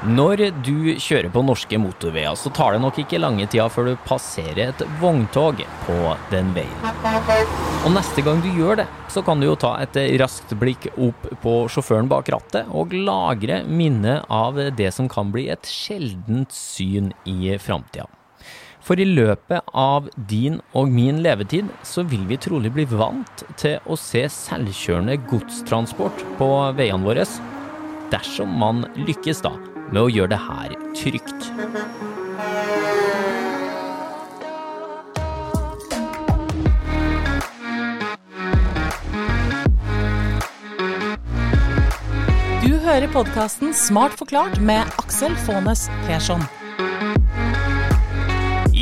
Når du kjører på norske motorveier, så tar det nok ikke lange tida før du passerer et vogntog på den veien. Og neste gang du gjør det, så kan du jo ta et raskt blikk opp på sjåføren bak rattet, og lagre minnet av det som kan bli et sjeldent syn i framtida. For i løpet av din og min levetid så vil vi trolig bli vant til å se selvkjørende godstransport på veiene våre, dersom man lykkes da med å gjøre det her trygt. Du hører podkasten Smart forklart med Aksel Faanes Persson.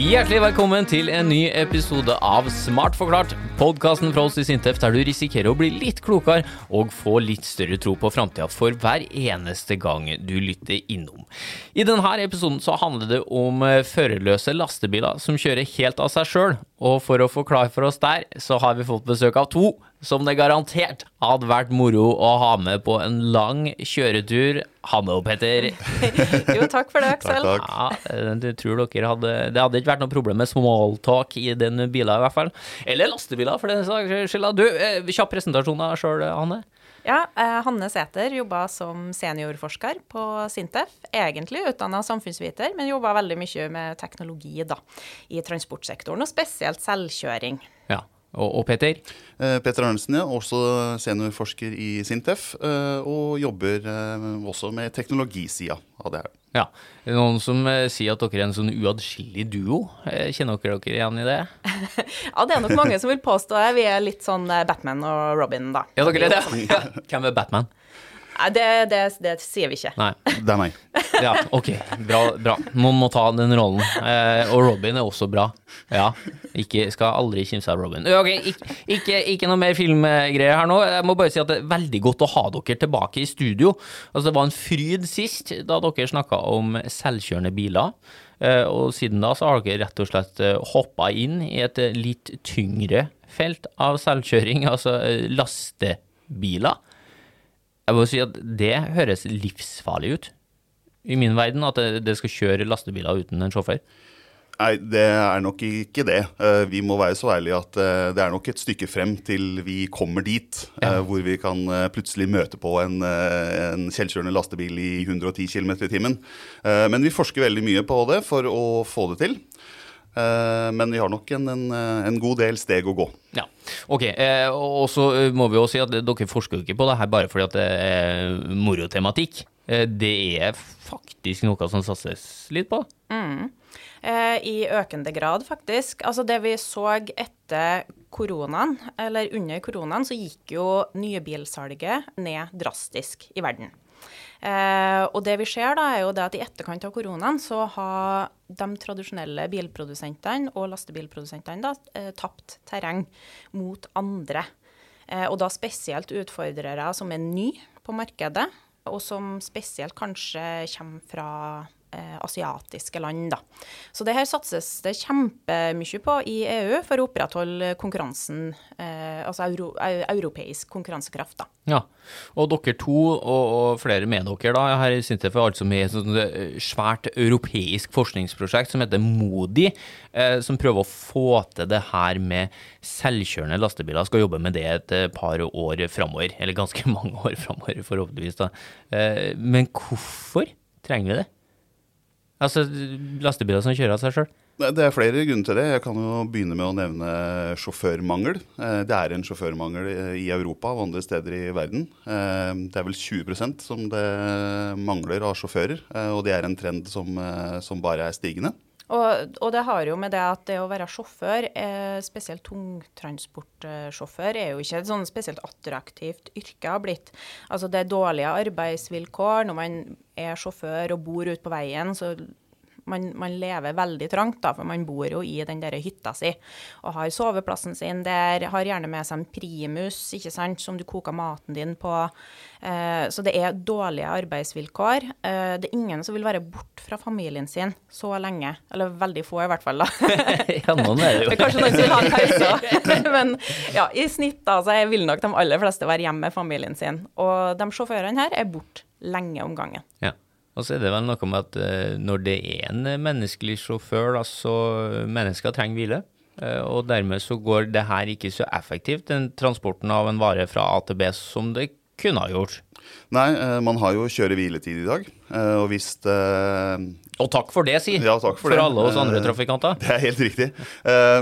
Hjertelig velkommen til en ny episode av Smart forklart, podkasten fra oss i Sintef der du risikerer å bli litt klokere og få litt større tro på framtida for hver eneste gang du lytter innom. I denne episoden så handler det om eh, førerløse lastebiler som kjører helt av seg sjøl, og for å forklare for oss der, så har vi fått besøk av to som det garantert hadde vært moro å ha med på en lang kjøretur. Hanne og Petter. jo, takk for det, Aksel. Takk, Ja, eh, du tror dere hadde Det hadde ikke vært noe problem med smalltalk i den bilen, i hvert fall. Eller lastebiler, for den saks skyld. Du, eh, kjapp presentasjon av sjøl, Hanne. Ja, eh, Hanne Sæter jobba som seniorforsker på Sintef. Egentlig utdanna samfunnsviter, men jobba veldig mye med teknologi da, i transportsektoren, og spesielt selvkjøring. Og, og Peter? Eh, Petter Arnesen, ja, også seniorforsker i Sintef, eh, og jobber eh, også med teknologisida av det her. Ja. Noen som eh, sier at dere er en sånn uatskillelig duo? Eh, Kjenner dere dere igjen i det? Ja, det er nok mange som vil påstå det. Vi er litt sånn Batman og Robin, da. Ja, dere er det? Ja. Hvem er Batman? Nei, det, det, det sier vi ikke. Nei. Det er meg. Ja, ok. Bra. bra. Noen må ta den rollen. Eh, og Robin er også bra. Ja. Ikke, skal aldri kimse av Robin. Ok, ikke, ikke, ikke noe mer filmgreier her nå. Jeg må bare si at det er veldig godt å ha dere tilbake i studio. Altså, det var en fryd sist da dere snakka om selvkjørende biler. Eh, og siden da så har dere rett og slett hoppa inn i et eh, litt tyngre felt av selvkjøring, altså eh, lastebiler. Jeg må si at det høres livsfarlig ut i min verden, at det, skal kjøre lastebiler uten en sjåfør. Nei, det er nok ikke det. Eh, Vi må være så ærlige at eh, det er nok et stykke frem til vi kommer dit. Ja. eh, Hvor vi kan plutselig møte på en, en selvkjørende lastebil i 110 km i timen. Men vi forsker veldig mye på det for å få det til. Eh, Men vi har nok en, en, en god del steg å gå. Ja, ok. Eh, og så eh, må vi jo si at dere forsker jo ikke på det her bare fordi at det er morotematikk. Det er faktisk noe som satses litt på. Eh, I økende grad, faktisk. Altså det vi så etter koronaen, eller under koronaen, så gikk jo nybilsalget ned drastisk i verden. Eh, og det vi ser da, er jo det at i etterkant av koronaen så har de tradisjonelle bilprodusentene og lastebilprodusentene da eh, tapt terreng mot andre. Eh, og da spesielt utfordrere som er nye på markedet, og som spesielt kanskje kommer fra asiatiske land. Da. Så det her satses det kjempemye på i EU for å opprettholde konkurransen, eh, altså euro, europeisk konkurransekraft. Da. Ja, og dere to og, og flere med dere da, her i Sintef er altså med i et eh, svært europeisk forskningsprosjekt som heter MODI, eh, som prøver å få til det her med selvkjørende lastebiler. Skal jobbe med det et eh, par år framover, eller ganske mange år framover, forhåpentligvis. da. Eh, men hvorfor trenger vi det? Altså, lastebiler som kjører av seg sjøl? Det er flere grunner til det. Jeg kan jo begynne med å nevne sjåførmangel. Eh, Det er en sjåførmangel i- i Europa og andre steder i verden. Eh, Det er vel 20% som det mangler av sjåfører, eh, og det er en trend som, eh, som bare er stigende. Og, og det har jo med det at det å være sjåfør, eh, spesielt tungtransportsjåfør, er jo ikke et sånn spesielt attraktivt yrke har blitt. Altså det er dårlige arbeidsvilkår når man er sjåfør og bor ute på veien. så man, man lever veldig trangt, da, for man bor jo i den der hytta si og har soveplassen sin der, har gjerne med seg en primus, ikke sant, som du koker maten din på. Eh, så det er dårlige arbeidsvilkår. Eh, det er ingen som vil være bort fra familien sin så lenge. Eller veldig få, i hvert fall, da. Ja, noen er det jo. kanskje noen som vil ha en pause. Men ja, i snitt da, så vil nok de aller fleste være hjemme med familien sin. Og de sjåførene her er borte lenge om gangen. Ja. Og så er det vel noe med at eh, når det er en menneskelig sjåfør, da, så mennesker trenger hvile. Eh, og dermed så går det her ikke så effektivt, den transporten av en vare fra A til B, som det kunne ha gjort. Nei, eh, man har jo kjøre-hviletid i dag. Og hvis det Og takk for det, si! Ja, takk for for det. alle oss andre trafikanter. Det er helt riktig.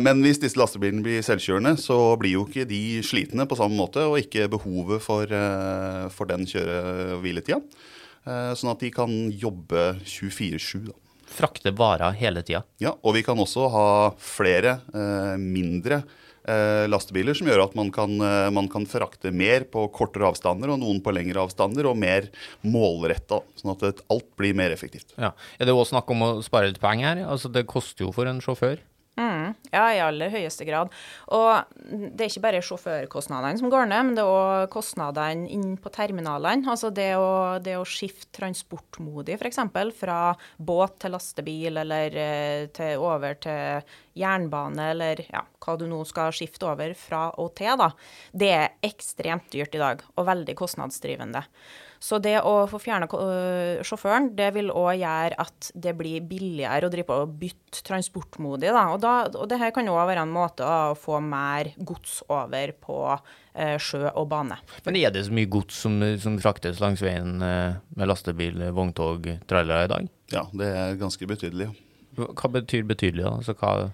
Men hvis disse lastebilene blir selvkjørende, så blir jo ikke de slitne på samme måte, og ikke behovet for, for den kjøre- og hviletida. Eh, Sånn at de kan jobbe 24-7. Frakte varer hele tida. Ja, og vi kan også ha flere eh, mindre eh, lastebiler som gjør at man kan, eh, man kan frakte mer på kortere avstander og noen på lengre avstander, og mer målretta. Sånn at alt blir mer effektivt. Ja. Er det òg snakk om å spare litt penger her? Altså, det koster jo for en sjåfør. Ja, i aller høyeste grad. Og det er ikke bare sjåførkostnadene som går ned, men det er òg kostnadene inn på terminalene. Altså det å, det å skifte transportmodig, f.eks. fra båt til lastebil, eller eh, til, over til jernbane, eller ja, hva du nå skal skifte over fra og til, da. Det er ekstremt dyrt i dag, og veldig kostnadsdrivende. Så det å få fjerna øh, sjåføren, det vil òg gjøre at det blir billigere å drive på og bytte transportmodig. Da. Og, da, og det her kan òg være en måte å få mer gods over på eh, sjø og bane. Men er det så mye gods som, som fraktes langs veien eh, med lastebil, vogntog, trailere i dag? Ja, det er ganske betydelig. Hva betyr betydelig, da? Altså, hva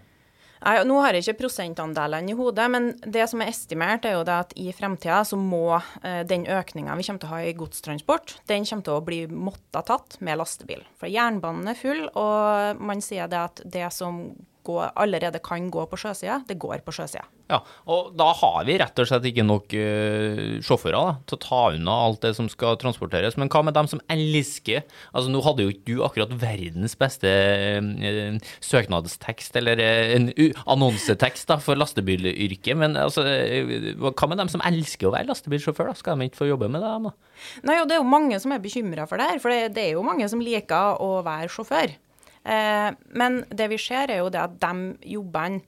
Nei, nå har jeg ikke prosentandelene i hodet, men det som er estimert, er jo det at i fremtida så må eh, den økninga vi kommer til å ha i godstransport, den kommer til å bli måtta tatt med lastebil. For jernbanen er full, og man sier det at det som går, allerede kan gå på sjøsida, det går på sjøsida. Ja, og da har vi rett og slett ikke nok uh, sjåfører da, til å ta unna alt det som skal transporteres. Men hva med dem som elsker Altså, nå hadde jo ikke du akkurat verdens beste uh, søknadstekst eller eh, en u- annonsetekst da, for lastebilyrket, men altså, hva med dem som elsker å være lastebilsjåfør? da? Skal de ikke få jobbe med det? da? Nei, og det er jo mange som er bekymra for det her, for det, det er jo mange som liker å være sjåfør. Eh, men det vi ser, er jo det at de jobbene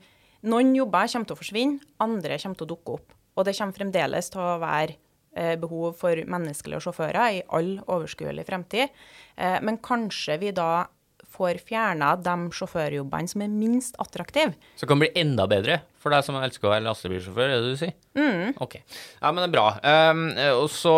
Noen jobber kommer til å forsvinne, andre kommer til å dukke opp. Og det kommer fremdeles til å være eh, behov for menneskelige sjåfører i all overskuelig fremtid. Eh, men kanskje vi da får fjerna de sjåførjobbene som er minst attraktive. Så det kan bli enda bedre for deg som elsker å være lastebilsjåfør, er det det du sier? Mm. Ok. Ja, men det er bra. Um, og så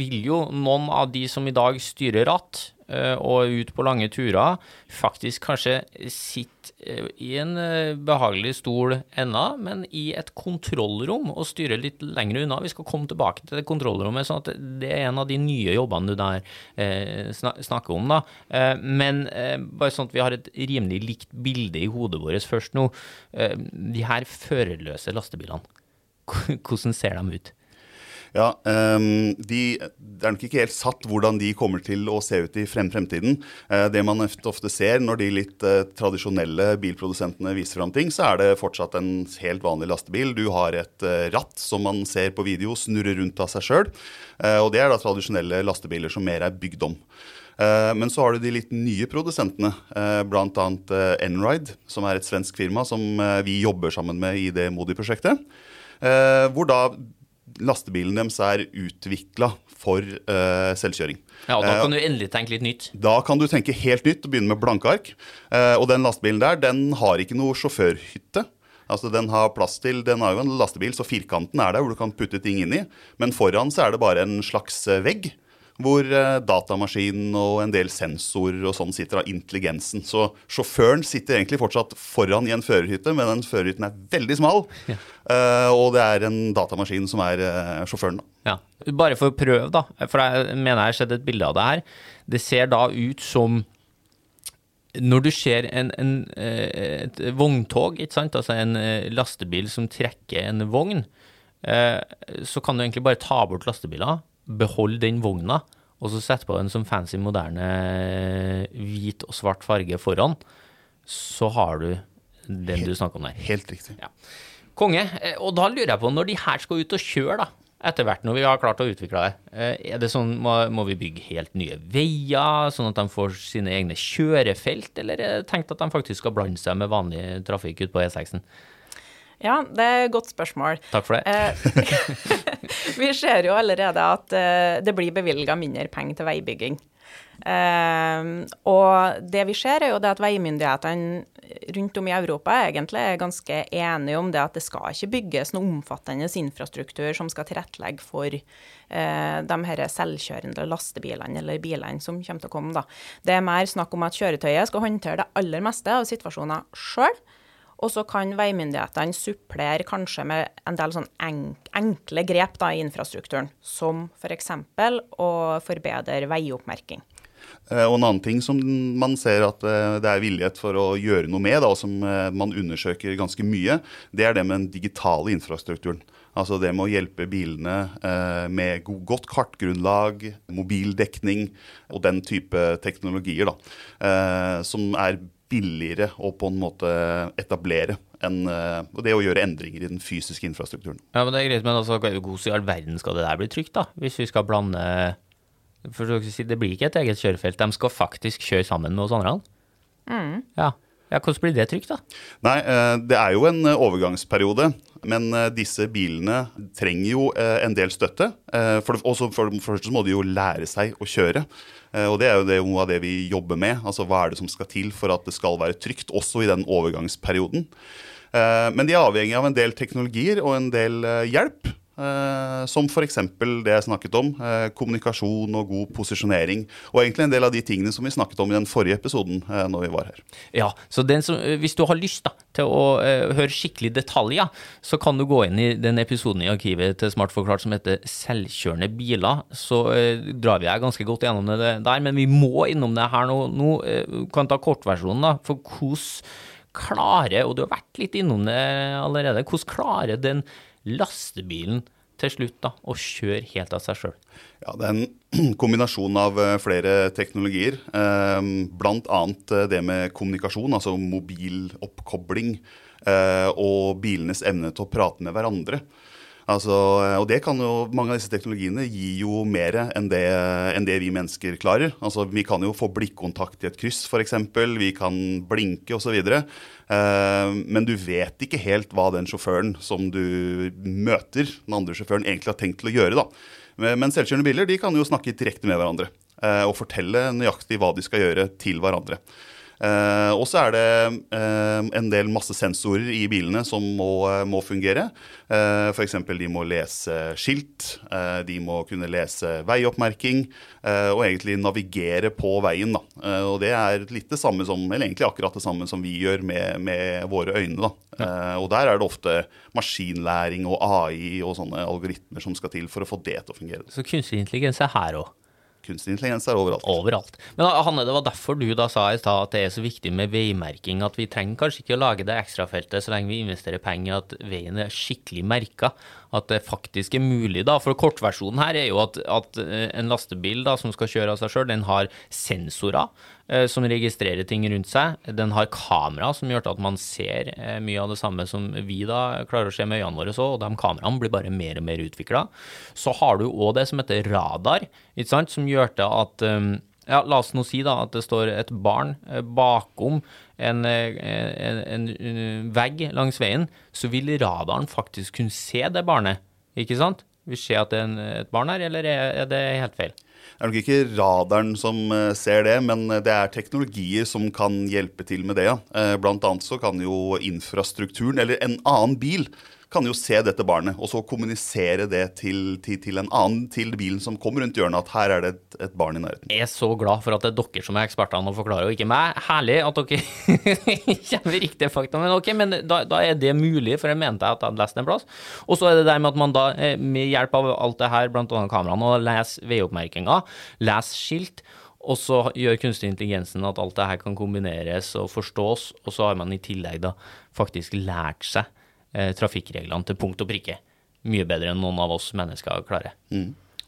vil jo noen av de som i dag styrer ratt og ut på lange turer, faktisk kanskje sitte eh, i en eh, behagelig stol ennå, men i et kontrollrom og styre litt lenger unna. Vi skal komme tilbake til det kontrollrommet, sånn at det er en av de nye jobbene du der eh, snakker om. da. Eh, men eh, bare sånn at vi har et rimelig likt bilde i hodet vårt først nå. Eh, de her førerløse lastebilene, hvordan ser de ut? Ja, um, de, Det er nok ikke helt satt hvordan de kommer til å se ut i frem fremtiden. Uh, det man ofte ser når de litt uh, tradisjonelle bilprodusentene viser fram ting, så er det fortsatt en helt vanlig lastebil. Du har et uh, ratt som man ser på video snurre rundt av seg sjøl. og det er da tradisjonelle lastebiler som mer er bygd om. Men så har du de litt nye produsentene, bl.a. Enride, som er et svensk firma som vi jobber sammen med i det Modi-prosjektet. Hvor da lastebilen deres er utvikla for uh, selvkjøring. Ja, og Da Eh, kan du endelig tenke litt nytt. da kan du tenke helt nytt og begynne med blanke ark. Uh, og den lastebilen der, den har ikke noe sjåførhytte. Altså Den har plass til, den har jo en lastebil, så firkanten er der hvor du kan putte ting inn i. Men foran så er det bare en slags eh, vegg. Hvor eh, datamaskinen og en del sensorer og sånn sitter av intelligensen. Så sjåføren sitter egentlig fortsatt foran i en førerhytte, men den førerhytten er veldig smal. Eh, og det er en datamaskin som er eh, sjåføren. da. Ja. Bare for å prøve, da, for jeg mener jeg har sett et bilde av det her. Det ser da ut som når du ser en, en, et vogntog, altså en lastebil som trekker en vogn, så kan du egentlig bare ta bort lastebiler, beholde den vogna, og så sette på en sånn fancy, moderne hvit og svart farge foran. Så har du den du snakker om der. Helt riktig. Ja. Konge. Eh, Og da lurer jeg på, når de her skal ut og kjøre, da, etter hvert når vi har klart å utvikle det, eh, er det sånn, må, må vi bygge helt nye veier, sånn at de får sine egne kjørefelt, eller er det tenkt at de faktisk skal blande seg med vanlig trafikk ut på E6-en? Ja, det er et godt spørsmål. Takk for det. Eh, vi ser jo allerede at eh, det blir bevilga mindre penger til veibygging. Eh, og det vi ser, er jo det at veimyndighetene rundt om i Europa egentlig er ganske enige om det at det skal ikke bygges noe omfattende infrastruktur som skal tilrettelegge for eh, de her selvkjørende lastebilene eller bilene som kommer til å komme. Da. Det er mer snakk om at kjøretøyet skal håndtere det aller meste av situasjoner sjøl. Og så kan veimyndighetene supplere kanskje med en del sånn enk enkle grep da, i infrastrukturen, som f.eks. å forbedre veioppmerking. Eh, Og en annen ting som man ser at eh, det er villighet for å gjøre noe med, da, og som eh, man undersøker ganske mye, det er det med den digitale infrastrukturen. Altså det med å hjelpe bilene med godt kartgrunnlag, mobildekning og den type teknologier, da. Som er billigere å på en måte etablere enn eh, det å gjøre endringer i den fysiske infrastrukturen. Ja, men det er greit, men altså, hvordan i all verden skal det der bli trygt, da? Hvis vi skal blande For å si, det blir ikke et eget kjørefelt, de skal faktisk kjøre sammen med oss andre? Ja. Ja, hvordan blir det trygt, da? Nei, eh, det er jo en eh, overgangsperiode. Men eh, disse bilene trenger jo en del støtte. For også for det første må de jo lære seg å kjøre. Og det er jo det, noe av det vi jobber med. Altså hva er det som skal til for at det skal være trygt, også i den overgangsperioden. Men de er avhengig av en del teknologier og en del hjelp. Eh, Som f.eks. det jeg snakket om. eh, Kommunikasjon og god posisjonering. Og egentlig en del av de tingene som vi snakket om i den forrige episoden eh, når vi var her. Ja, så som, hvis du har lyst da, til å eh, høre skikkelig detaljer, så kan du gå inn i den episoden i arkivet til Smart forklart som heter Selvkjørende biler. Så eh, drar vi deg ganske godt gjennom det der, men vi må innom det her nå. Nå eh, kan ta kortversjonen, da. For hvordan klarer, og du har vært litt innom det allerede, hvordan klarer den lastebilen til slutt da, og kjøre helt av seg sjøl? Ja, Det er en kombinasjon av eh, flere teknologier. Bl.a. blant annet eh, det med kommunikasjon, altså mobiloppkobling. eh, Og bilenes evne til å prate med hverandre. Altså, og det kan jo, Mange av disse teknologiene gir jo mer enn det, enn det vi mennesker klarer. Altså, Vi kan jo få blikkontakt i et kryss, f.eks. Vi kan blinke osv. Eh, men du vet ikke helt hva den sjåføren som du møter, den andre sjåføren, egentlig har tenkt til å gjøre. da. Men selvkjørende biler de kan jo snakke direkte med hverandre eh, og fortelle nøyaktig hva de skal gjøre til hverandre. Eh, og så er det eh, en del masse sensorer i bilene som må, må fungere. Eh, F.eks. de må lese skilt, eh, de må kunne lese veioppmerking eh, og egentlig navigere på veien. Da. Eh, og det er litt det samme som, eller egentlig akkurat det samme som vi gjør med, med våre øyne. Da. Eh, og der er det ofte maskinlæring og AI og sånne algoritmer som skal til for å få det til å fungere. Så kunstig intelligens er her òg. Kunstig intelligens er overalt. Overalt. Men Hanne, det var derfor du da sa i stad at det er så viktig med veimerking, at vi trenger kanskje ikke å lage det ekstrafeltet så lenge vi investerer penger at veien er skikkelig merka. At det faktisk er mulig, da. For kortversjonen her er jo at, at eh, en lastebil da, som skal kjøre av seg sjøl, den har sensorer som registrerer ting rundt seg. Den har kamera som gjør at man ser eh, mye av det samme som vi da klarer å se med øynene våre òg, og de kameraene blir bare mer og mer utvikla. Så har du òg det som heter radar, som gjør til at um, ja, La oss nå si da at det står et barn eh, bakom en, eh, en, en, vegg langs veien, så vil radaren faktisk kunne se det barnet, ikke sant? Vil se at det er en, et barn her, eller er, er det helt feil? Det er nok ikke radaren som eh, ser det, men det er teknologier som kan hjelpe til med det. ja. Eh, Blant annet så kan jo infrastrukturen, eller en annen bil, kan jo se dette barnet, og så kommunisere det til, til, til en annen, til bilen som kommer rundt hjørnet, at her er det et, et barn i nærheten. Jeg er så glad for at det er dere som er ekspertene og forklarer, og ikke meg. Herlig at dere kommer med riktige fakta. Men ok, men da, da er det mulig, for jeg mente at jeg hadde lest en plass. Og så er det der med at man da, eh, med hjelp av alt det her, annet kameraene, og leser veioppmerkinger, leser skilt, og så gjør kunstig intelligensen at alt det her kan kombineres og forstås, og så har man i tillegg da faktisk lært seg trafikkreglene til punkt og prikke. Mye bedre enn noen av oss mennesker klarer.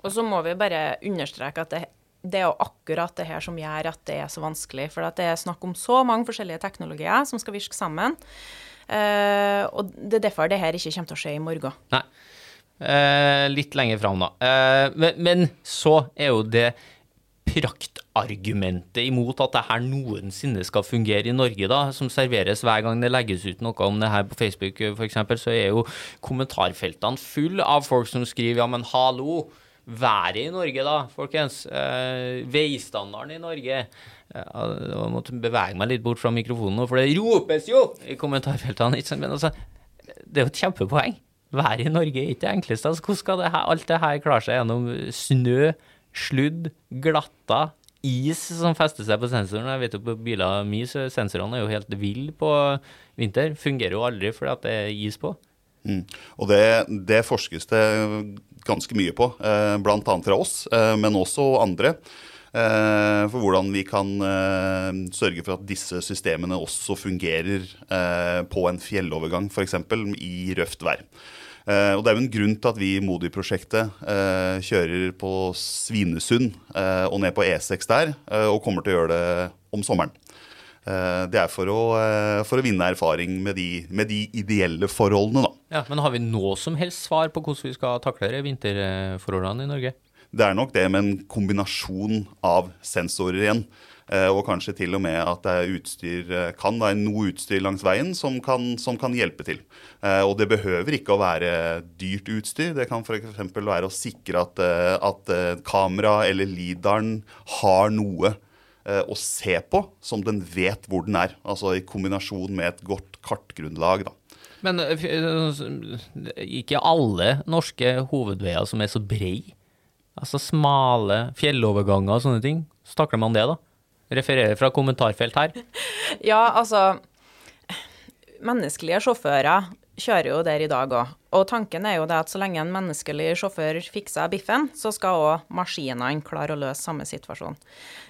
Og så må vi bare understreke at det, det er jo akkurat det her som gjør at det er så vanskelig. For at det er snakk om så mange forskjellige teknologier som skal virke sammen. Eh, og det er derfor det her ikke kommer til å skje i morgen. Nei. Eh, litt lenger fram, da. Eh, men, men så er jo det argumentet imot at det her noensinne skal fungere i Norge, da, som serveres hver gang det legges ut noe om det her på Facebook f.eks., så er jo kommentarfeltene full av folk som skriver ja, men hallo, været i Norge da, folkens. Eh, veistandarden i Norge. Jeg måtte bevege meg litt bort fra mikrofonen nå, for det ropes jo i kommentarfeltene. ikke sant, Men altså, det er jo et kjempepoeng. Været i Norge er ikke det enkleste. Altså, hvordan skal det her, alt det her klare seg gjennom snø, sludd, glatta, is som fester seg på sensoren. Jeg vet jo på biler mye, så sensorene er jo helt ville på vinter. Fungerer jo aldri fordi at det er is på. Mm. Og det, det, forskes det ganske mye på, eh, bl.a. fra oss, eh, men også andre. Eh, for hvordan vi kan eh, sørge for at disse systemene også fungerer eh, på en fjellovergang, f.eks. i røft vær. Uh, og Det er jo en grunn til at vi i Modi-prosjektet uh, kjører på Svinesund uh, og ned på E6 der, og kommer til å gjøre det om sommeren. det er for å, for å, vinne erfaring med de, med de, ideelle forholdene, da. Ja, Men har vi noe som helst svar på hvordan vi skal takle vinterforholdene i Norge? Det er nok det med en kombinasjon av sensorer igjen. Eh, og kanskje til og med at det er utstyr, eh, kan være noe utstyr langs veien som kan, som kan hjelpe til. Eh, og det behøver ikke å være dyrt utstyr. Det kan f.eks. være å sikre at, at kamera eller lidaren har noe å se på som den vet hvor den er. Altså i kombinasjon med et godt kartgrunnlag. da. Men ikke alle norske hovedveier som er så brei. Altså smale fjelloverganger og sånne ting. Så takler man det, da? Refererer fra kommentarfelt her. Ja, altså Menneskelige sjåfører kjører jo der i dag òg. Og tanken er jo det at så lenge en menneskelig sjåfør fikser biffen, så skal òg maskinene klare å løse samme situasjon.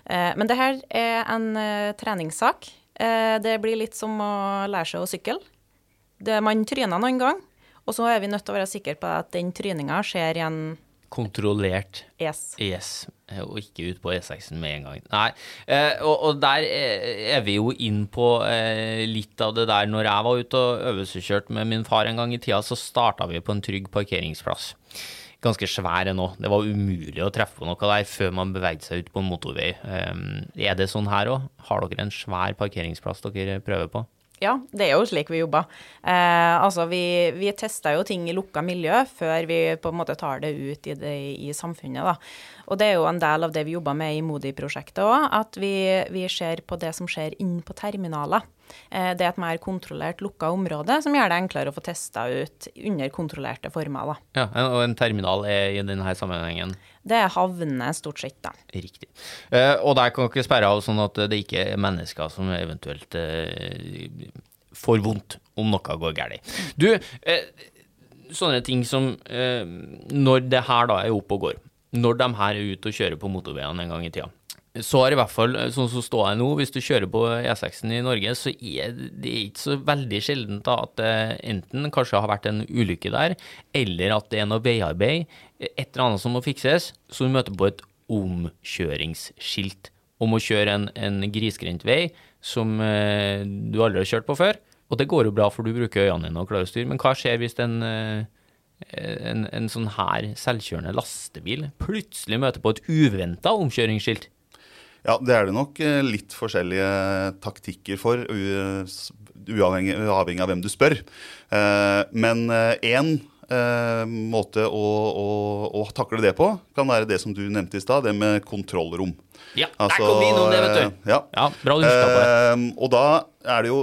Eh, men det her er en eh, treningssak. Eh, det blir litt som å lære seg å sykle. Man tryner noen gang, og så er vi nødt til å være sikre på at den tryninga skjer i en Kontrollert. Yes. yes. Og ikke ut på E6-en med en gang. Nei. Eh, og, og, der er vi jo inn på eh, litt av det der. Når jeg var ute og øvelseskjørte med min far en gang i tida, så starta vi på en trygg parkeringsplass. Ganske svær nå. Det var umulig å treffe på noe der før man bevegde seg ut på en motorvei. Eh, er det sånn her òg? Har dere en svær parkeringsplass dere prøver på? Ja, det er jo slik vi jobber. Eh, altså, vi, vi tester jo ting i lukka miljø før vi på en måte tar det ut i, det, i samfunnet. Da. Og det er jo en del av det vi jobber med i Modi-prosjektet òg, at vi, vi, ser på det som skjer inne på terminaler. Eh, det er et mer kontrollert lukka område som gjør det enklere å få testa ut under kontrollerte former. Da. Ja, Og en terminal er i denne sammenhengen? Det er havner, stort sett. da. Riktig. Eh, og der kan dere sperre av sånn at det ikke er mennesker som eventuelt eh, får vondt om noe går galt. Du, eh, sånne ting som eh, Når det her da er oppe og går når de her er ute og kjører på motorveiene en gang i tida. Så har i hvert fall, sånn som står jeg nå, hvis du kjører på E6-en i Norge, så er det ikke så veldig sjeldent da at det enten kanskje har vært en ulykke der, eller at det er noe veiarbeid, et eller annet som må fikses, så du møter på et omkjøringsskilt om å kjøre en, en grisgrendt vei som eh, du aldri har kjørt på før. Og det går jo bra, for du bruker øynene dine og klarer å styre, men hva skjer hvis den eh, en, en sånn her selvkjørende lastebil plutselig møter på et uventa omkjøringsskilt? Ja, det er det nok eh, litt forskjellige taktikker for, uavhengig, uavhengig av hvem du spør. Eh, men én eh, måte å, å, å, takle det på kan være det som du nevnte i stad, det med kontrollrom. Ja, altså, der kom vi innom det, vet du. Ja, ja bra du huska på det. Og da er det jo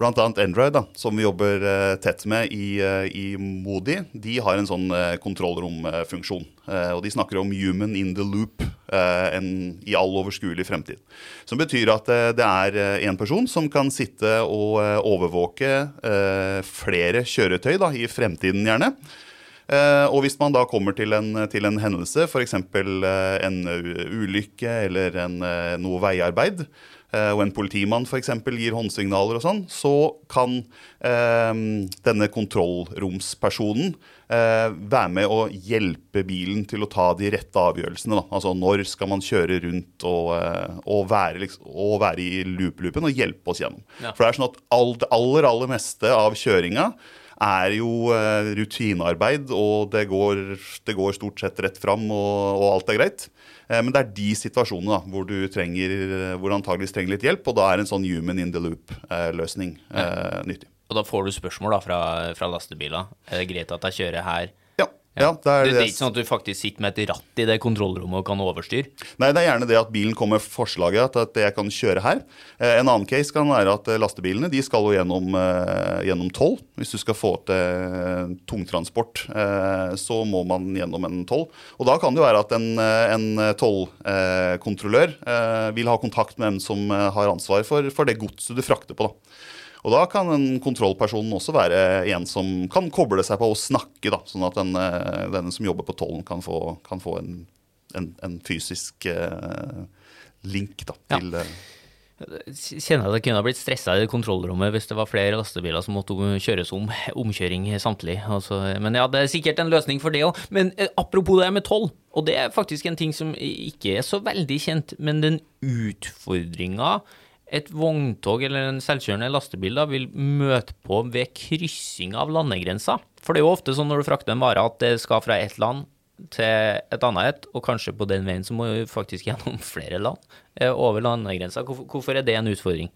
Bl.a. Android, da, som vi jobber uh, tett med i, uh, i, Modi, de har en sånn uh, kontrollromfunksjon. og de snakker om 'human in the loop' en, i all overskuelig fremtid. Som betyr at det er en person som kan sitte og overvåke flere kjøretøy da, i fremtiden, gjerne. og hvis man da kommer til en, til en hendelse, f.eks. en ulykke eller en, noe veiarbeid, Eh, og en politimann f.eks. gir håndsignaler og sånn, så kan eh, denne kontrollromspersonen eh, være med å hjelpe bilen til å ta de rette avgjørelsene. Da. Altså når skal man kjøre rundt og, eh, og, være, liksom, og være, i loop-loopen og hjelpe oss gjennom. Ja. For det er sånn at all, det aller, aller meste av kjøringa er jo eh, rutinearbeid, og det går, det går stort sett rett fram, og, og alt er greit. Eh, men det er de situasjonene da, hvor du trenger, hvor antageligvis trenger litt hjelp, og da er en sånn human in the loop-løsning ja. nyttig. Og da får du spørsmål da fra, fra lastebiler. Er det greit at jeg kjører her? Ja, det er det, det er ikke sånn at du faktisk sitter med et ratt i det kontrollrommet og kan overstyre? Nei, det er gjerne det at bilen kommer med forslaget at jeg kan kjøre her. Eh, en annen case kan være at eh, lastebilene de skal jo gjennom, eh, gjennom toll. Hvis du skal få til tungtransport, så må man gjennom en toll. Og da kan det jo være at en, en tollkontrollør vil ha kontakt med en som har ansvar for, for det godset du frakter på. da. Og da kan en kontrollpersonen også være en som kan koble seg på og snakke, da, sånn at den, eh, denne som jobber på tollen, kan få, kan få en, en, en, fysisk uh, link da, til ja. Kjenner at jeg kunne ha blitt stressa i kontrollrommet hvis det var flere lastebiler som måtte kjøres om. Omkjøring samtlig. Altså, men ja, det er sikkert en løsning for det òg. Men eh, apropos det med toll, og det er faktisk en ting som ikke er så veldig kjent, men den utfordringa et vogntog eller en selvkjørende lastebil da, vil møte på ved kryssing av landegrensa. For det er jo ofte sånn når du frakter en vare at det skal fra ett land til et annet et, og kanskje på den veien så må du faktisk gjennom flere land eh, over landegrensa. Hvorfor er det en utfordring?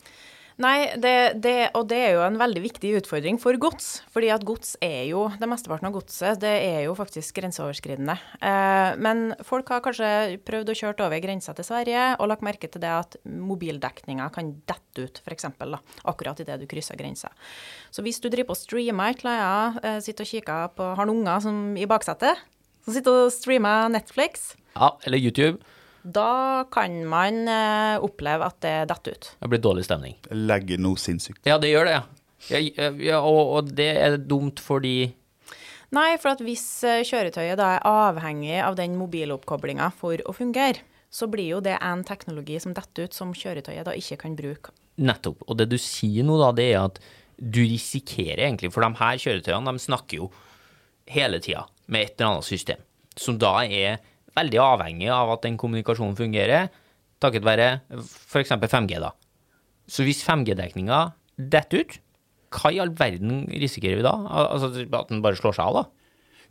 Nei, det, det, og det er jo en veldig viktig utfordring for gods. Fordi at gods er jo, det mesteparten av godset, det er jo faktisk grenseoverskridende. Eh, men folk har kanskje prøvd å kjøre over grensa til Sverige og lagt merke til det at mobildekninga kan dette ut, f.eks. akkurat idet du krysser grensa. Så hvis du driver på streamer et eller annet, sitter og kikker på, har noen unger som, i baksetet, som sitter og streamer Netflix Ja, eller YouTube da kan man eh, oppleve at det detter ut. Det blir dårlig stemning. Legger noe sinnssykt. Ja, det gjør det, ja. ja, ja og, og, det er dumt fordi Nei, for at hvis eh, kjøretøyet da er avhengig av den mobiloppkoblinga for å fungere, så blir jo det en teknologi som detter ut, som kjøretøyet da ikke kan bruke. Nettopp. Og det du sier nå, da, det er at du risikerer egentlig For de her kjøretøyene, de snakker jo hele tida med et eller annet system, som da er veldig avhengig av at den kommunikasjonen fungerer, takket være f.eks. 5G. da. Så hvis 5G-dekninga detter ut, hva i all verden risikerer vi da? Altså At den bare slår seg av, da?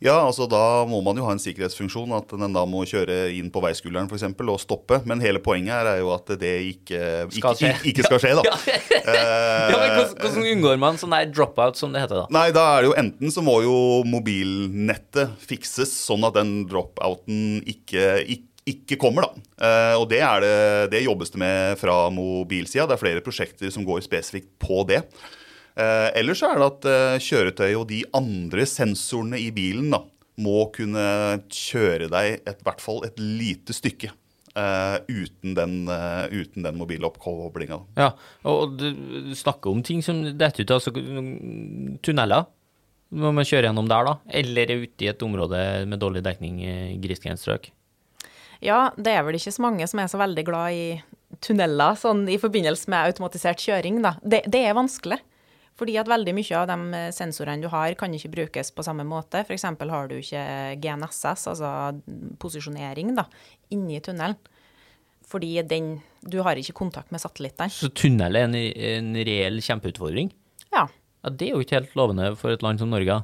Ja, altså da må man jo ha en sikkerhetsfunksjon, at den da må kjøre inn på veiskulderen f.eks. og stoppe. Men hele poenget her er jo at det ikke, ikke, ikke, ikke skal skje, da. ja, men hvordan, hvordan, unngår man sånn der dropout, som det heter da? Nei, da er det jo enten så må jo mobilnettet fikses sånn at den dropouten ikke, ikke ikke kommer, da. Uh, og det, det, det, jobbes det med fra mobilsida. Det er flere prosjekter som går spesifikt på det. Eh, ellers er det at eh, kjøretøyet og de andre sensorene i bilen da, må kunne kjøre deg i hvert fall et lite stykke. Uh, uten den, uh, uten den mobile oppkoblinga. Ja, og du snakker om ting som detter ut, altså tunneler. Må man kjøre gjennom der, da? Eller ute i et område med dårlig dekning i grisgrendt strøk? Ja, det er vel ikke så mange som er så veldig glad i tunneler sånn i forbindelse med automatisert kjøring, da. Det, det er vanskelig. Fordi at veldig mye av de eh, sensorene du har, kan ikke brukes på samme måte. F.eks. har du ikke GNSS, altså posisjonering, da, inni tunnelen. Fordi den, du har ikke kontakt med satellittene. Så tunnel er en, en reell kjempeutfordring? Ja. ja. Det er jo ikke helt lovende for et land som Norge.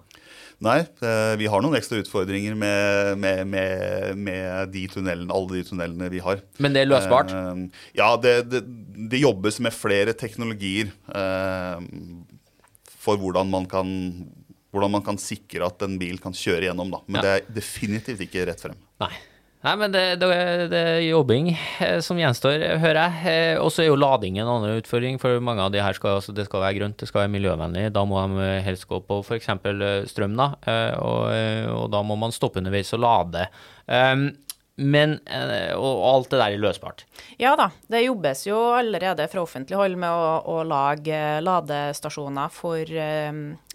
Nei, eh, vi har noen ekstra utfordringer med, med, med, med de tunnelene, alle de tunnelene vi har. Men det er løsbart? Eh, ja, det, det, det jobbes med flere teknologier for hvordan man kan, hvordan man kan sikre at en bil kan kjøre gjennom. Da. Men ja. det er definitivt ikke rett frem. Nei. Nei, men det, det, det, er jobbing eh, som gjenstår, hører jeg. Eh, og så er jo lading en annen utfordring, for mange av de her skal, altså det skal være grønt, det skal være miljøvennlig. Da må de helst gå på f.eks. strøm, da. Eh, og, og, da må man stoppe underveis og lade. Um, men, og alt det der er løsbart? Ja da, det jobbes jo allerede fra offentlig hold med å, å lage ladestasjoner for,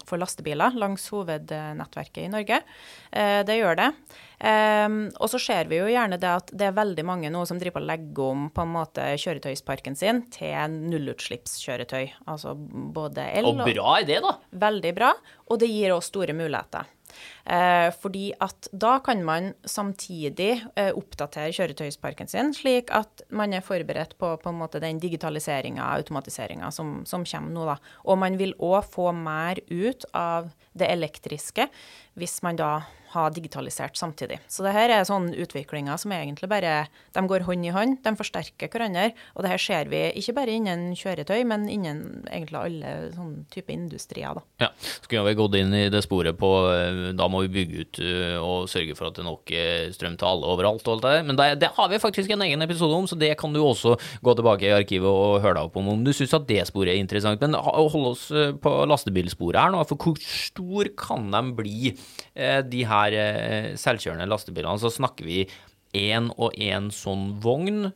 for, lastebiler langs hovednettverket i Norge. Det gjør det. Og så ser vi jo gjerne det at det er veldig mange nå som driver på å legge om på en måte kjøretøysparken sin til nullutslippskjøretøy. Altså både el og Bra er det, da. Veldig bra. Og det gir oss store muligheter. Eh, fordi at da kan man samtidig eh, oppdatere kjøretøysparken sin, slik at man er forberedt på, på den digitaliseringa, automatiseringa som, som kommer nå. da. Og man vil òg få mer ut av det elektriske hvis man da har digitalisert samtidig. Så det her er sånn utviklinger som egentlig bare de går hånd i hånd, de forsterker hverandre. Og det her ser vi ikke bare innen kjøretøy, men innen egentlig alle sånne type industrier. da. Ja, skulle vi gått inn i det sporet på eh, da må vi bygge ut eh, og sørge for at det er nok eh, strøm til alle overalt. og alt det. Men det, det har vi faktisk en egen episode om, så det kan du også gå tilbake i arkivet og høre deg opp om om du syns at det sporet er interessant. Men hold oss eh, på lastebilsporet her nå, for hvor stor kan de bli, de her selvkjørende lastebilene? Så snakker vi én og én sånn vogn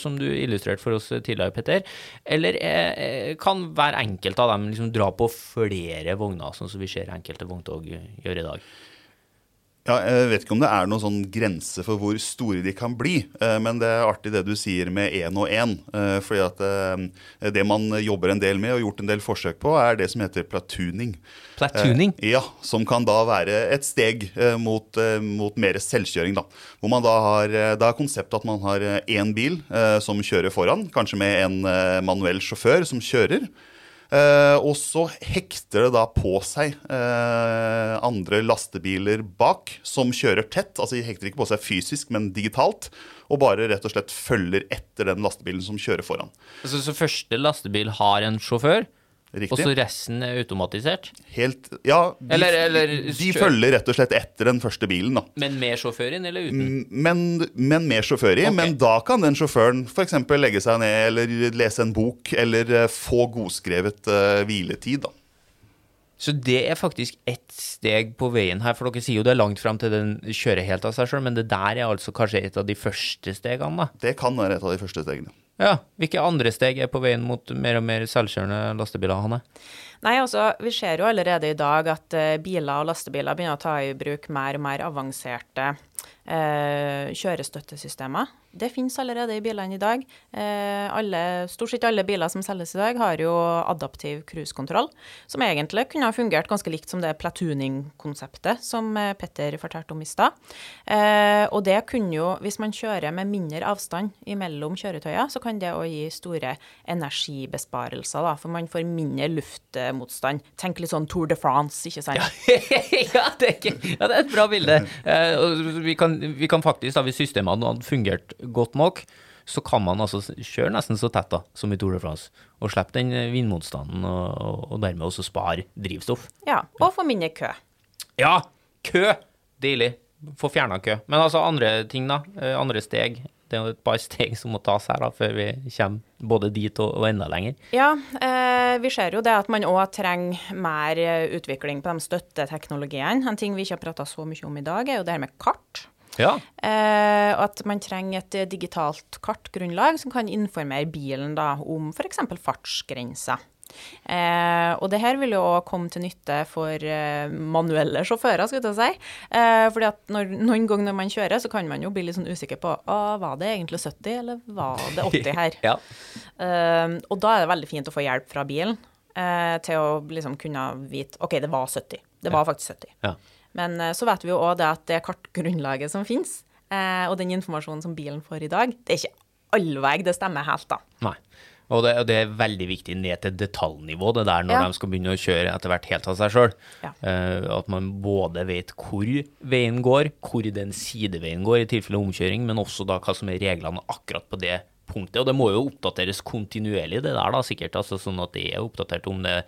som du illustrerte for oss tidligere, Petter? Eller eh, kan hver enkelt av dem liksom dra på flere vogner, sånn som vi ser enkelte vogntog gjøre i dag? Ja, jeg vet ikke om det er noen sånn grense for hvor store de kan bli. eh, Men det er artig det du sier med én og én. for Fordi at eh, det man jobber en del med og gjort en del forsøk på, er det som heter platooning. Platooning? Eh, ja, som kan da være et steg eh, mot, eh, mot mer selvkjøring. da. Hvor man da har, eh, da er konseptet at man har eh, én bil eh, som kjører foran, kanskje med en eh, manuell sjåfør som kjører. Eh, og så hekter det da på seg eh, andre lastebiler bak som kjører tett. Altså de hekter ikke på seg fysisk, men digitalt. Og bare rett og slett følger etter den lastebilen som kjører foran. Altså, så første lastebil har en sjåfør, Riktig. og så resten er automatisert? Helt, ja, de, Eller- eller de følger rett og slett etter den første bilen. da. Men med sjåfør inn, eller uten? Men, men med sjåfør i. Okay. Men da kan den sjåføren f.eks. legge seg ned eller lese en bok eller eh, få godskrevet uh, hviletid. da. Så det er faktisk ett steg på veien her, for dere sier jo det er langt fram til den kjører helt av seg sjøl, men det der er altså kanskje et av de første stegene, da? Det kan være et av de første stegene. Ja. Hvilke andre steg er på veien mot mer og mer selvkjørende lastebiler, Hanne? Nei, altså, Vi ser jo allerede i dag at uh, biler og lastebiler begynner å ta i bruk mer og mer avanserte uh, kjørestøttesystemer. Det finnes allerede i bilene i dag. Eh, alle, stort sett alle biler som selges i dag, har jo adaptiv cruisekontroll, som egentlig kunne ha fungert ganske likt som det platooning-konseptet som eh, Petter fortalte om i stad. Eh, og det kunne jo, hvis man kjører med mindre avstand mellom kjøretøyer, så kan det òg gi store energibesparelser, da, for man får mindre luftmotstand. Tenk litt sånn Tour de France, ikke sant? ja, det er ikke, ja, det er et bra bilde. Eh, vi, kan, vi kan faktisk, da, hvis systemene hadde fungert godt nok, så kan man altså kjøre nesten så tett da, som i Tour de France, og slippe den eh, vindmotstanden, og, og, dermed også spare drivstoff. Ja, og få mindre kø. Ja, kø! Deilig. Få fjerna kø. Men altså andre ting, da. Eh, Andre steg. Det er jo et par steg som må tas her da, før vi kommer både dit og, og enda lenger. Ja, eh, vi ser jo det at man òg trenger mer eh, utvikling på de støtteteknologiene. En ting vi ikke har prata så mye om i dag, er jo det her med kart. Ja. Eh, og at man trenger et digitalt kartgrunnlag som kan informere bilen da, om f.eks. fartsgrenser. Eh, og det her vil jo komme til nytte for eh, manuelle sjåfører, skulle jeg si. Eh, fordi at når, noen ganger når man kjører, så kan man jo bli litt sånn usikker på «Å, var det egentlig 70, eller var det 80 her. Ja. Eh, og da er det veldig fint å få hjelp fra bilen eh, til å liksom kunne vite OK, det var 70. Det var faktisk 70. Ja. Men eh, så vet vi jo òg det at det kartgrunnlaget som finnes, eh, og den informasjonen som bilen får i dag, det er ikke allveg det stemmer helt, da. Nei. Og det, og det er veldig viktig ned til detaljnivå, det der når Ja. de skal begynne å kjøre etter hvert helt av seg sjøl. Ja. at man både vet hvor veien går, hvor den sideveien går i tilfelle omkjøring, men også da hva som er reglene akkurat på det punktet. Og det må jo oppdateres kontinuerlig, det der da, sikkert. altså Sånn at det er oppdatert om det.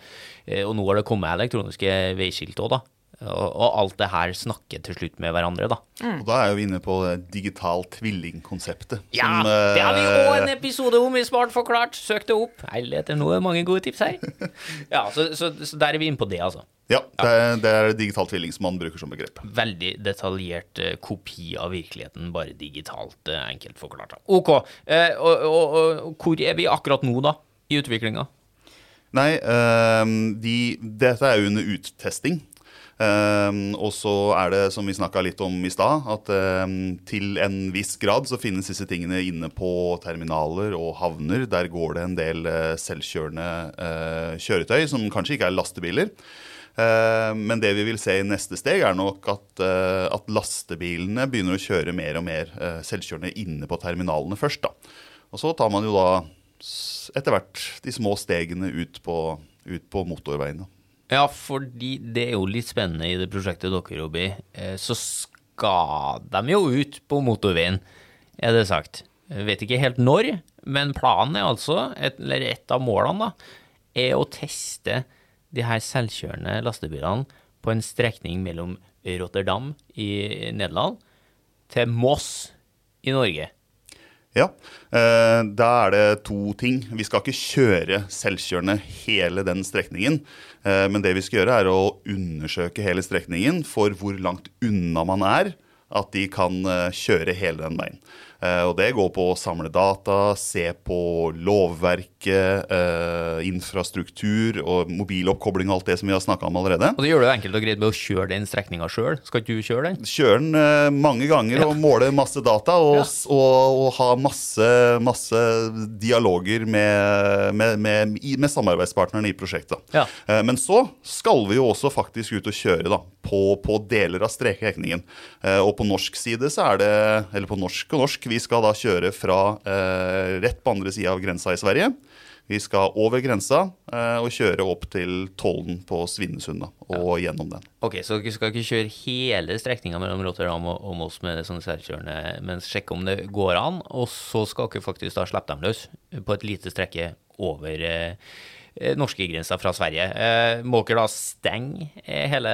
Og nå har det kommet elektroniske veiskilt òg, da. Og, alt det her snakker til slutt med hverandre, da. Og da er vi inne på det digital tvilling-konseptet. Ja, som, det har vi jo eh, en episode om i Smart forklart. Søk det opp. Helvete, nå noe, mange gode tips her. Ja, så, så, så der er vi inne på det, altså. Ja, det er, det er digital tvilling som man bruker som begrep. Veldig detaljert uh, kopi av virkeligheten, bare digitalt, uh, enkelt forklart. da. Ok, eh, og, og, og hvor er vi akkurat nå, da, i utviklinga? Nei, ehm, de, dette er jo under uttesting. Ehm, og så er det, som vi snakka litt om i stad, at ehm, til en viss grad så finnes disse tingene inne på terminaler og havner. Der går det en del eh, selvkjørende eh, kjøretøy, som kanskje ikke er lastebiler. Eh, Men det vi vil se i neste steg, er nok at, eh, at lastebilene begynner å kjøre mer og mer selvkjørende inne på terminalene først. da. Og så tar man jo da etter hvert de små stegene ut på, ut på motorveiene. Ja, fordi det er jo litt spennende i det prosjektet dere jobber i. Eh, Så skal de jo ut på motorveien, er det sagt. Jeg vet ikke helt når, men planen er altså, eller et av målene, da, er å teste de her selvkjørende lastebilene på en strekning mellom Rotterdam i Nederland til Moss i Norge. Ja, eh, da er det to ting. Vi skal ikke kjøre selvkjørende hele den strekningen. Eh, men det vi skal gjøre, er å undersøke hele strekningen for hvor langt unna man er at de kan eh, kjøre hele den veien. Eh, og det går på å samle data, se på lovverket, eh, infrastruktur og mobiloppkobling og alt det som vi har snakka om allerede. Og det gjør det jo enkelt og greit med å kjøre den strekninga sjøl. Skal ikke du kjøre den? kjøre den eh, mange ganger og måle masse data og, Ja. og, og ha masse, masse dialoger med, med, med, med samarbeidspartnerne i prosjektet. Ja. Men så skal vi jo også faktisk ut og kjøre da, på, på deler av strekningen. Og på norsk side så er det, eller på norsk og norsk, vi skal da kjøre fra eh, rett på andre sida av grensa i Sverige. Vi skal over grensa eh, og kjøre opp til tollen på Svinesund og og gjennom den. Ok, så dere skal ikke kjøre hele strekninga mellom Rotterdam og, og Moss med sånn selvkjørende, men sjekke om det går an, og så skal dere faktisk da slippe dem løs på et lite strekke over eh, eh, norskegrensa fra Sverige. Eh, må dere da stenge eh, hele,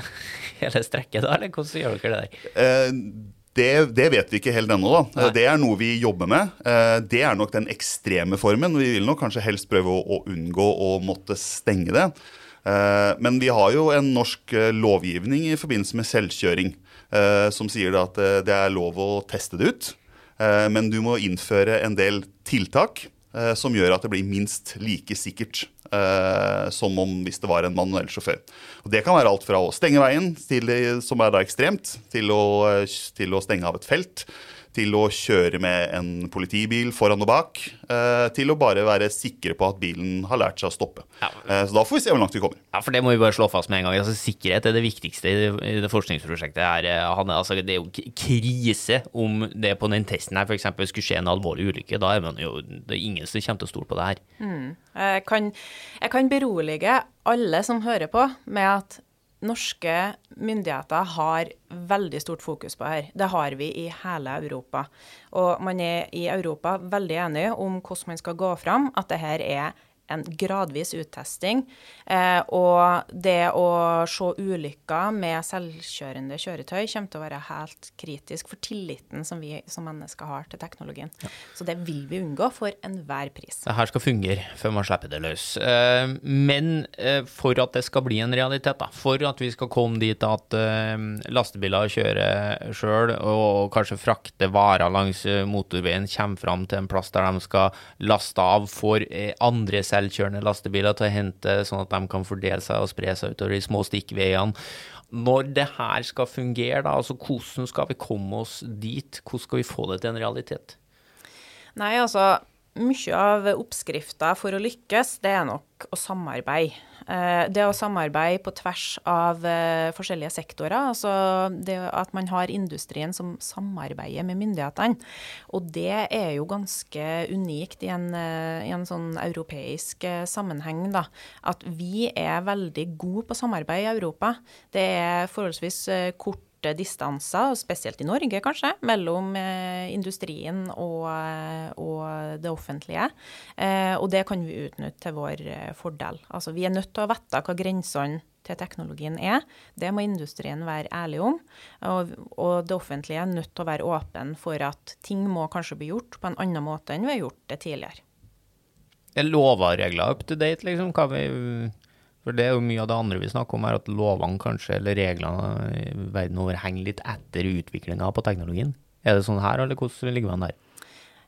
hele strekket da, eller hvordan gjør dere det der? Eh, det, det vet vi ikke helt ennå. da. Nei. Eh, Det er noe vi jobber med. Eh, Det er nok den ekstreme formen. Vi vil nok kanskje helst prøve å, å unngå å måtte stenge det. Eh, Men vi har jo en norsk lovgivning i forbindelse med selvkjøring som sier at det er lov å teste det ut. Men du må innføre en del tiltak som gjør at det blir minst like sikkert som om hvis det var en manuell sjåfør. Og Det kan være alt fra å stenge veien, til, som er da ekstremt, til å, eh, til å stenge av et felt, til å kjøre med en politibil foran og bak, eh, til å bare være sikre på at bilen har lært seg å stoppe. Ja. Eh, Så da får vi se hvor langt vi kommer. Ja, for det må vi bare slå fast med en gang. Altså, sikkerhet er det viktigste i det, forskningsprosjektet. her. Eh, Han, altså, det er jo krise om det på den testen her f.eks. skulle skje en alvorlig ulykke. Da er man jo, det er ingen som kommer til å stole på det her. Jeg kan, jeg kan berolige alle som hører på, med at norske myndigheter har veldig stort fokus på her. Det har vi i hele Europa. Og man er i Europa veldig enig om hvordan man skal gå fram, at det her er en gradvis uttesting. Eh, og det å se ulykker med selvkjørende kjøretøy kommer til å være helt kritisk for tilliten som vi som mennesker har til teknologien. Så det vil vi unngå for enhver pris. Det her skal fungere før man slipper det løs. Eh, Men eh, for at det skal bli en realitet, da, for at vi skal komme dit at eh, lastebiler kjører sjøl og kanskje frakte varer langs eh, motorveien, kommer fram til en plass der de skal laste av for eh, andre selvkjørende lastebiler til å hente, sånn at de kan fordele seg og spre seg utover de små stikkveiene. Når det her skal fungere, da, altså hvordan skal vi komme oss dit? Hvordan skal vi få det til en realitet? Nei, altså mye av oppskrifta for å lykkes, det er nok å samarbeide. Eh, Det å samarbeide på tvers av eh, forskjellige sektorer, altså det at man har industrien som samarbeider med myndighetene. Og det er jo ganske unikt i en, eh, i en sånn europeisk sammenheng, da. At vi er veldig gode på samarbeid i Europa. Det er forholdsvis kort korte distanser, spesielt i Norge kanskje, mellom eh, industrien og, eh, og det offentlige. Eh, og det kan vi utnytte til vår fordel. Altså, vi er nødt til å vite hva grensene til teknologien er. Det må industrien være ærlig om. Og, og det offentlige er nødt til å være åpen for at ting må kanskje bli gjort på en annen måte enn vi har gjort det tidligere. Er lover og regler up to date, liksom? Kan vi, for det er jo mye av det andre vi snakker om, er at lovene kanskje, eller reglene verden over henger litt etter utviklinga på teknologien. Er det sånn her, eller hvordan ligger man der?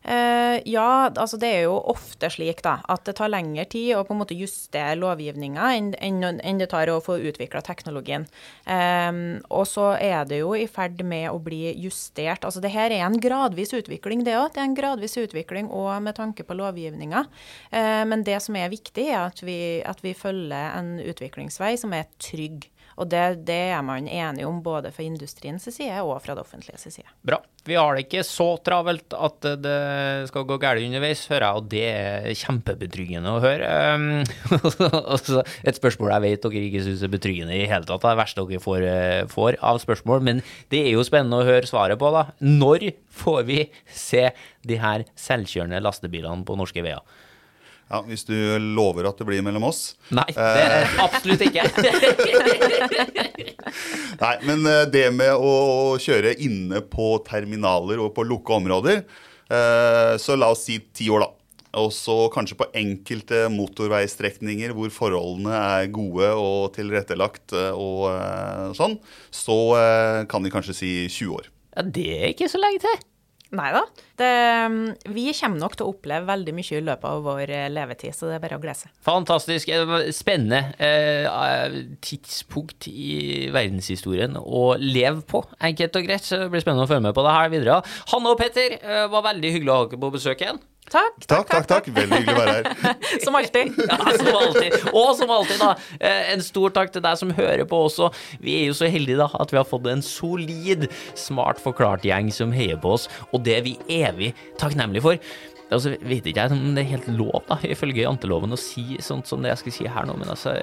Eh, ja, altså det er jo ofte slik da, at det tar lengre tid å på en måte justere lovgivninga enn, enn, det tar å få utvikla teknologien. Um, og så er det jo i ferd med å bli justert. Altså det her er en gradvis utvikling, det òg. Det er en gradvis utvikling òg med tanke på lovgivninga. Uh, men det som er viktig, er at vi, at vi følger en utviklingsvei som er trygg. Og det, det, er man enig om både fra industriens side og fra det offentlige side. Bra. Vi har det ikke så travelt at det skal gå galt underveis, hører jeg, og det er kjempebetryggende å høre. Um, et spørsmål jeg vet dere ikke syns er betryggende i hele tatt, det er det verste dere får, eh, får, av spørsmål, men det er jo spennende å høre svaret på, da. Når får vi se de her selvkjørende lastebilene på norske veier? Ja, Hvis du lover at det blir mellom oss. Nei, det er det absolutt ikke. Nei, men eh, det med å kjøre inne på terminaler og på lukka områder, eh, så la oss si ti år, da. Og så kanskje på enkelte motorveistrekninger hvor forholdene er gode og tilrettelagt og sånn, så kan vi kanskje si 20 år. Ja, Det er ikke så lenge til. Nei da. vi kommer nok til å oppleve veldig mye i løpet av vår eh, levetid, så det er bare å glede seg. Fantastisk. Spennende eh, tidspunkt i verdenshistorien å leve på, enkelt og greit. Så det blir spennende å følge med på det her videre. Hanne og Petter, eh, var veldig hyggelig å ha dere på besøk igjen. Takk, takk, takk, takk. Veldig hyggelig å være her. som alltid. ja, som alltid. Og som alltid, da, eh, en stor takk til deg som hører på også. Vi er jo så heldige da at vi har fått en solid, smart forklart gjeng som heier på oss, og det er vi evig takknemlige for. Altså, vet ikke jeg om det er helt lov, da, ifølge janteloven, å si sånt som det jeg skal si her nå, men altså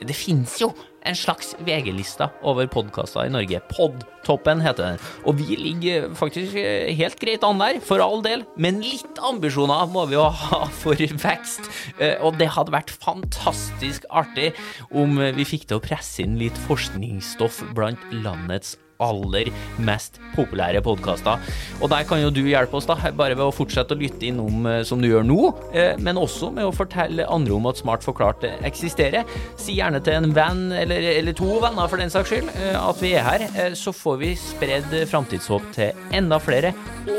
Det fins jo en slags VG-lista over podkaster i Norge. Podtoppen heter den. Og vi ligger faktisk helt greit an der, for all del. Men litt ambisjoner må vi jo ha for vekst. Eh, og det hadde vært fantastisk artig om vi fikk til å presse inn litt forskningsstoff blant landets aller mest populære podkaster. Og der kan jo du hjelpe oss, da, bare ved å fortsette å lytte innom eh, som du gjør nå, eh, men også med å fortelle andre om at Smart forklart eksisterer. Si gjerne til en venn, eller, eller to venner for den saks skyld, eh, at vi er her. Så får vi spredd framtidshåp til enda flere,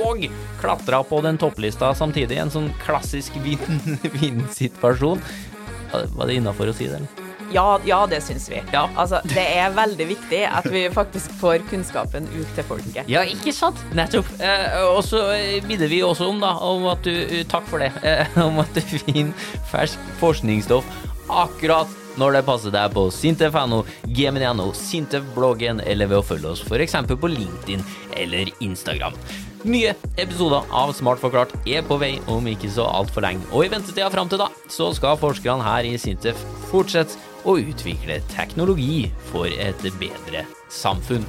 og klatra på den topplista samtidig. En sånn klassisk vinn-vinn-situasjon. Var det innafor å si det, eller? Ja, ja det syns vi. Ja. Altså, det er veldig viktig at vi faktisk får kunnskapen ut til folket. Ja, ikke sant? Nettopp. Eh, og så minner vi også om, da, om at du Takk for det. Eh, om at du finner fersk forskningsstoff akkurat når det passer deg på sintef.no, gmn.no, Sintef-bloggen eller ved å følge oss f.eks. på LinkedIn eller Instagram. Nye episoder av Smart forklart er på vei om ikke så altfor lenge. Og i ventetida fram til da, så skal forskerne her i Sintef fortsette å utvikle teknologi for et bedre samfunn.